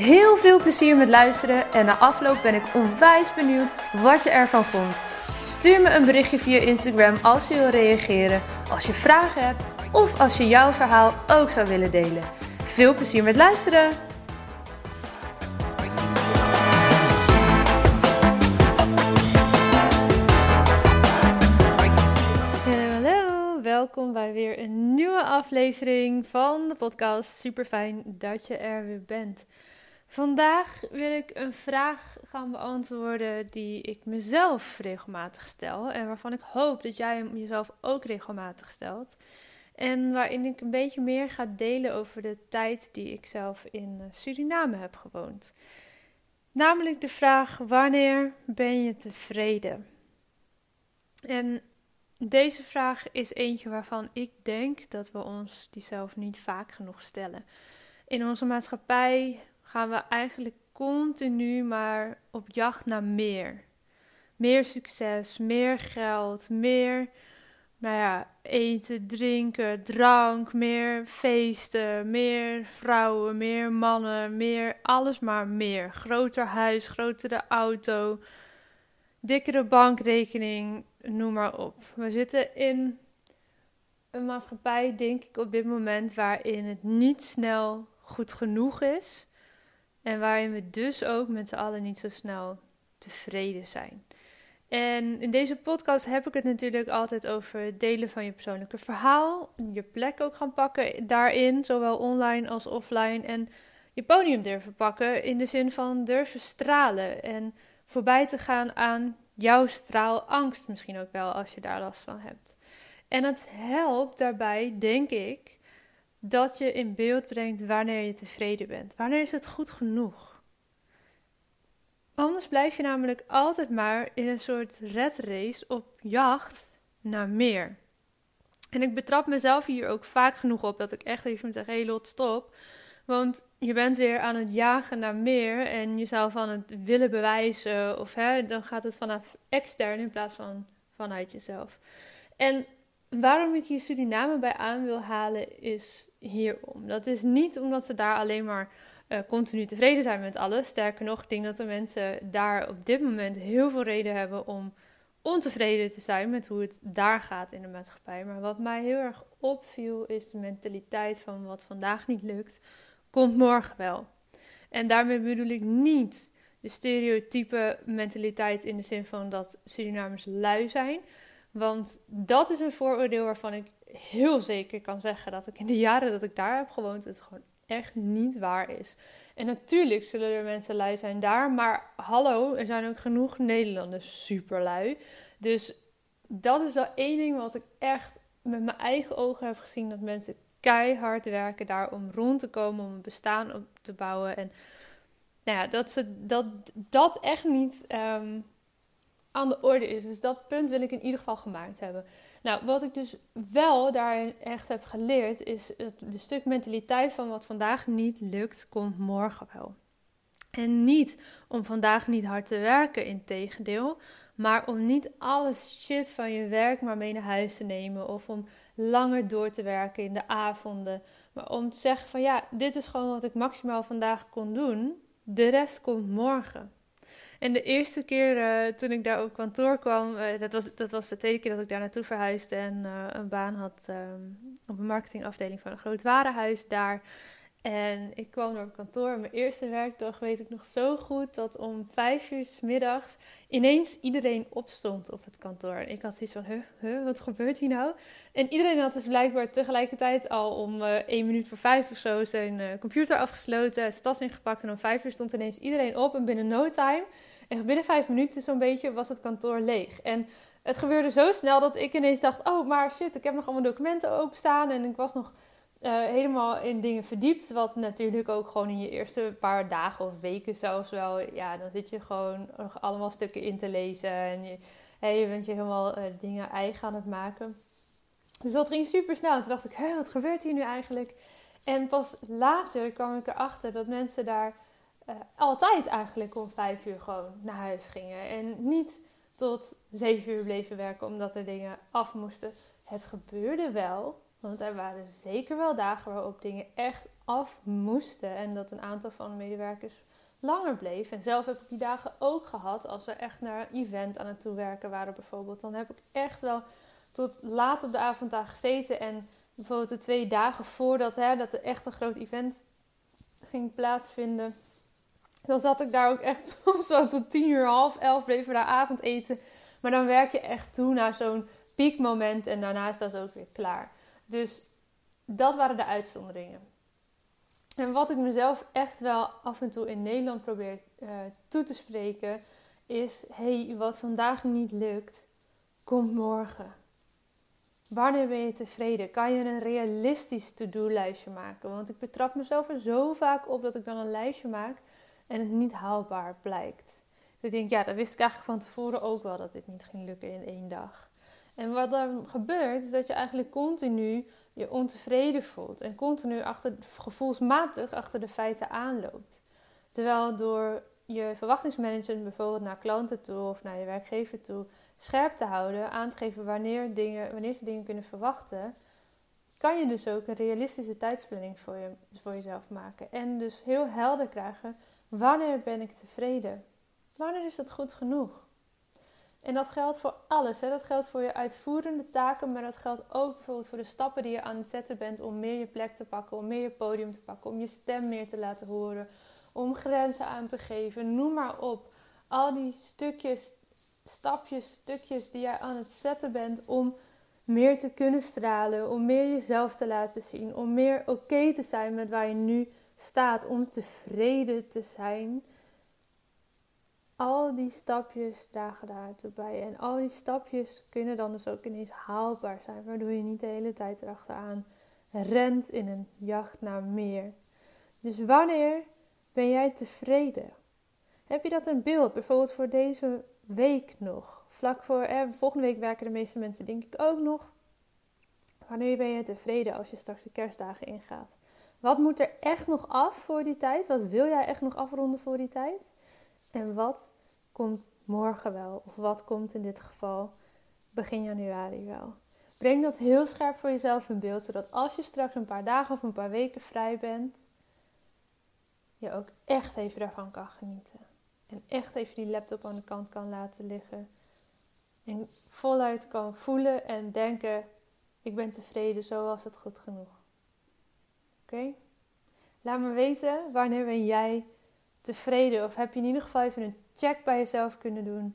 Heel veel plezier met luisteren en na afloop ben ik onwijs benieuwd wat je ervan vond. Stuur me een berichtje via Instagram als je wil reageren, als je vragen hebt of als je jouw verhaal ook zou willen delen. Veel plezier met luisteren! Welkom bij weer een nieuwe aflevering van de podcast. Super fijn dat je er weer bent. Vandaag wil ik een vraag gaan beantwoorden die ik mezelf regelmatig stel en waarvan ik hoop dat jij hem jezelf ook regelmatig stelt. En waarin ik een beetje meer ga delen over de tijd die ik zelf in eh, Suriname heb gewoond. Namelijk de vraag: wanneer ben je tevreden? En deze vraag is eentje waarvan ik denk dat we ons die zelf niet vaak genoeg stellen. In onze maatschappij gaan we eigenlijk continu maar op jacht naar meer. Meer succes, meer geld, meer nou ja, eten, drinken, drank, meer feesten, meer vrouwen, meer mannen, meer alles maar meer. Groter huis, grotere auto, dikkere bankrekening, noem maar op. We zitten in een maatschappij, denk ik, op dit moment waarin het niet snel goed genoeg is. En waarin we dus ook met z'n allen niet zo snel tevreden zijn. En in deze podcast heb ik het natuurlijk altijd over het delen van je persoonlijke verhaal. Je plek ook gaan pakken daarin, zowel online als offline. En je podium durven pakken in de zin van durven stralen. En voorbij te gaan aan jouw straalangst misschien ook wel, als je daar last van hebt. En het helpt daarbij, denk ik, dat je in beeld brengt wanneer je tevreden bent. Wanneer is het goed genoeg? Anders blijf je namelijk altijd maar in een soort red race op jacht naar meer. En ik betrap mezelf hier ook vaak genoeg op dat ik echt even moet zeggen: Lot, stop. Want je bent weer aan het jagen naar meer en jezelf aan het willen bewijzen. Of hè, dan gaat het vanaf extern in plaats van vanuit jezelf. En waarom ik hier Suriname bij aan wil halen is hierom. Dat is niet omdat ze daar alleen maar uh, continu tevreden zijn met alles. Sterker nog, ik denk dat de mensen daar op dit moment heel veel reden hebben om ontevreden te zijn met hoe het daar gaat in de maatschappij. Maar wat mij heel erg opviel is de mentaliteit van wat vandaag niet lukt, komt morgen wel. En daarmee bedoel ik niet de stereotype mentaliteit in de zin van dat Surinamers lui zijn. Want dat is een vooroordeel waarvan ik heel zeker kan zeggen dat ik in de jaren dat ik daar heb gewoond, het gewoon echt niet waar is. En natuurlijk zullen er mensen lui zijn daar, maar hallo, er zijn ook genoeg Nederlanders super lui. Dus dat is wel één ding wat ik echt met mijn eigen ogen heb gezien: dat mensen keihard werken daar om rond te komen, om een bestaan op te bouwen. En nou ja, dat ze dat, dat echt niet ehm, aan de orde is. Dus dat punt wil ik in ieder geval gemaakt hebben. Nou, wat ik dus wel daarin echt heb geleerd, is het, de stuk mentaliteit van wat vandaag niet lukt, komt morgen wel. En niet om vandaag niet hard te werken, in tegendeel, maar om niet alles shit van je werk maar mee naar huis te nemen of om langer door te werken in de avonden. Maar om te zeggen van ja, dit is gewoon wat ik maximaal vandaag kon doen. De rest komt morgen. En de eerste keer uh, toen ik daar op kantoor kwam, uh, dat, was, dat was de tweede keer dat ik daar naartoe verhuisde en uh, een baan had um, op een marketingafdeling van een groot warenhuis daar. En ik kwam naar op kantoor. Mijn eerste werkdag weet ik nog zo goed dat om vijf uur s middags ineens iedereen opstond op het kantoor. En ik had zoiets van, huh, huh, wat gebeurt hier nou? En iedereen had dus blijkbaar tegelijkertijd al om uh, één minuut voor vijf of zo zijn uh, computer afgesloten, zijn tas ingepakt. En om vijf uur stond ineens iedereen op en binnen no time, en binnen vijf minuten zo'n beetje, was het kantoor leeg. En het gebeurde zo snel dat ik ineens dacht, oh maar shit, ik heb nog allemaal documenten openstaan en ik was nog uh, helemaal in dingen verdiept. Wat natuurlijk ook gewoon in je eerste paar dagen of weken zelfs wel. Ja, dan zit je gewoon nog allemaal stukken in te lezen. En je, bent je helemaal uh, dingen eigen aan het maken. Dus dat ging super snel. En toen dacht ik, hé, wat gebeurt hier nu eigenlijk? En pas later kwam ik erachter dat mensen daar uh, altijd eigenlijk om vijf uur gewoon naar huis gingen. En niet tot zeven uur bleven werken omdat er dingen af moesten. Het gebeurde wel, want er waren zeker wel dagen waarop dingen echt af moesten. En dat een aantal van de medewerkers langer bleef. En zelf heb ik die dagen ook gehad als we echt naar een event aan het toewerken waren bijvoorbeeld. Dan heb ik echt wel tot laat op de avond daar gezeten. En bijvoorbeeld de twee dagen voordat hè, dat er echt een groot event ging plaatsvinden. Dan zat ik daar ook echt soms zo tot tien uur, half elf bleven we daar avondeten. Maar dan werk je echt toe naar zo'n piekmoment en daarna is dat ook weer klaar. Dus dat waren de uitzonderingen. En wat ik mezelf echt wel af en toe in Nederland probeer uh, toe te spreken, is: hey, wat vandaag niet lukt, komt morgen. Wanneer ben je tevreden? Kan je een realistisch to-do-lijstje maken? Want ik betrap mezelf er zo vaak op dat ik dan een lijstje maak en het niet haalbaar blijkt. Dus ik denk, ja, dat wist ik eigenlijk van tevoren ook wel dat dit niet ging lukken in één dag. En wat dan gebeurt, is dat je eigenlijk continu je ontevreden voelt. En continu achter, gevoelsmatig achter de feiten aanloopt. Terwijl door je verwachtingsmanagement bijvoorbeeld naar klanten toe of naar je werkgever toe scherp te houden, aan te geven wanneer, dingen, wanneer ze dingen kunnen verwachten, kan je dus ook een realistische tijdsplanning voor, je, voor jezelf maken. En dus heel helder krijgen, wanneer ben ik tevreden? Wanneer is het goed genoeg? En dat geldt voor alles. Hè? Dat geldt voor je uitvoerende taken, maar dat geldt ook bijvoorbeeld voor de stappen die je aan het zetten bent om meer je plek te pakken, om meer je podium te pakken, om je stem meer te laten horen, om grenzen aan te geven. Noem maar op. Al die stukjes, stapjes, stukjes die jij aan het zetten bent om meer te kunnen stralen, om meer jezelf te laten zien, om meer oké te zijn met waar je nu staat, om tevreden te zijn al die stapjes dragen daartoe bij. En al die stapjes kunnen dan dus ook ineens haalbaar zijn, waardoor je niet de hele tijd erachteraan rent in een jacht naar meer. Dus wanneer ben jij tevreden? Heb je dat een beeld, bijvoorbeeld voor deze week nog? Vlak voor, eh, volgende week werken de meeste mensen denk ik ook nog. Wanneer ben je tevreden als je straks de kerstdagen ingaat? Wat moet er echt nog af voor die tijd? Wat wil jij echt nog afronden voor die tijd? En wat komt morgen wel? Of wat komt in dit geval begin januari wel? Breng dat heel scherp voor jezelf in beeld, zodat als je straks een paar dagen of een paar weken vrij bent, je ook echt even daarvan kan genieten. En echt even die laptop aan de kant kan laten liggen. En voluit kan voelen en denken: ik ben tevreden, zo was het goed genoeg. Oké? Laat me weten wanneer ben jij tevreden? Of heb je in ieder geval even een check bij jezelf kunnen doen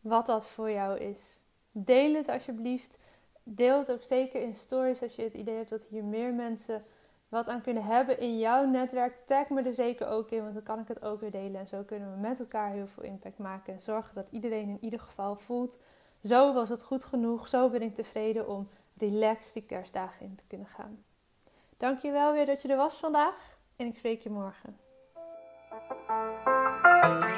wat dat voor jou is? Deel het alsjeblieft. Deel het ook zeker in stories als je het idee hebt dat hier meer mensen wat aan kunnen hebben in jouw netwerk. Tag me er zeker ook in, want dan kan ik het ook weer delen. En zo kunnen we met elkaar heel veel impact maken. En zorgen dat iedereen in ieder geval voelt: zo was het goed genoeg, zo ben ik tevreden om relaxed die kerstdagen in te kunnen gaan. Dankjewel weer dat je er was vandaag en ik spreek je morgen.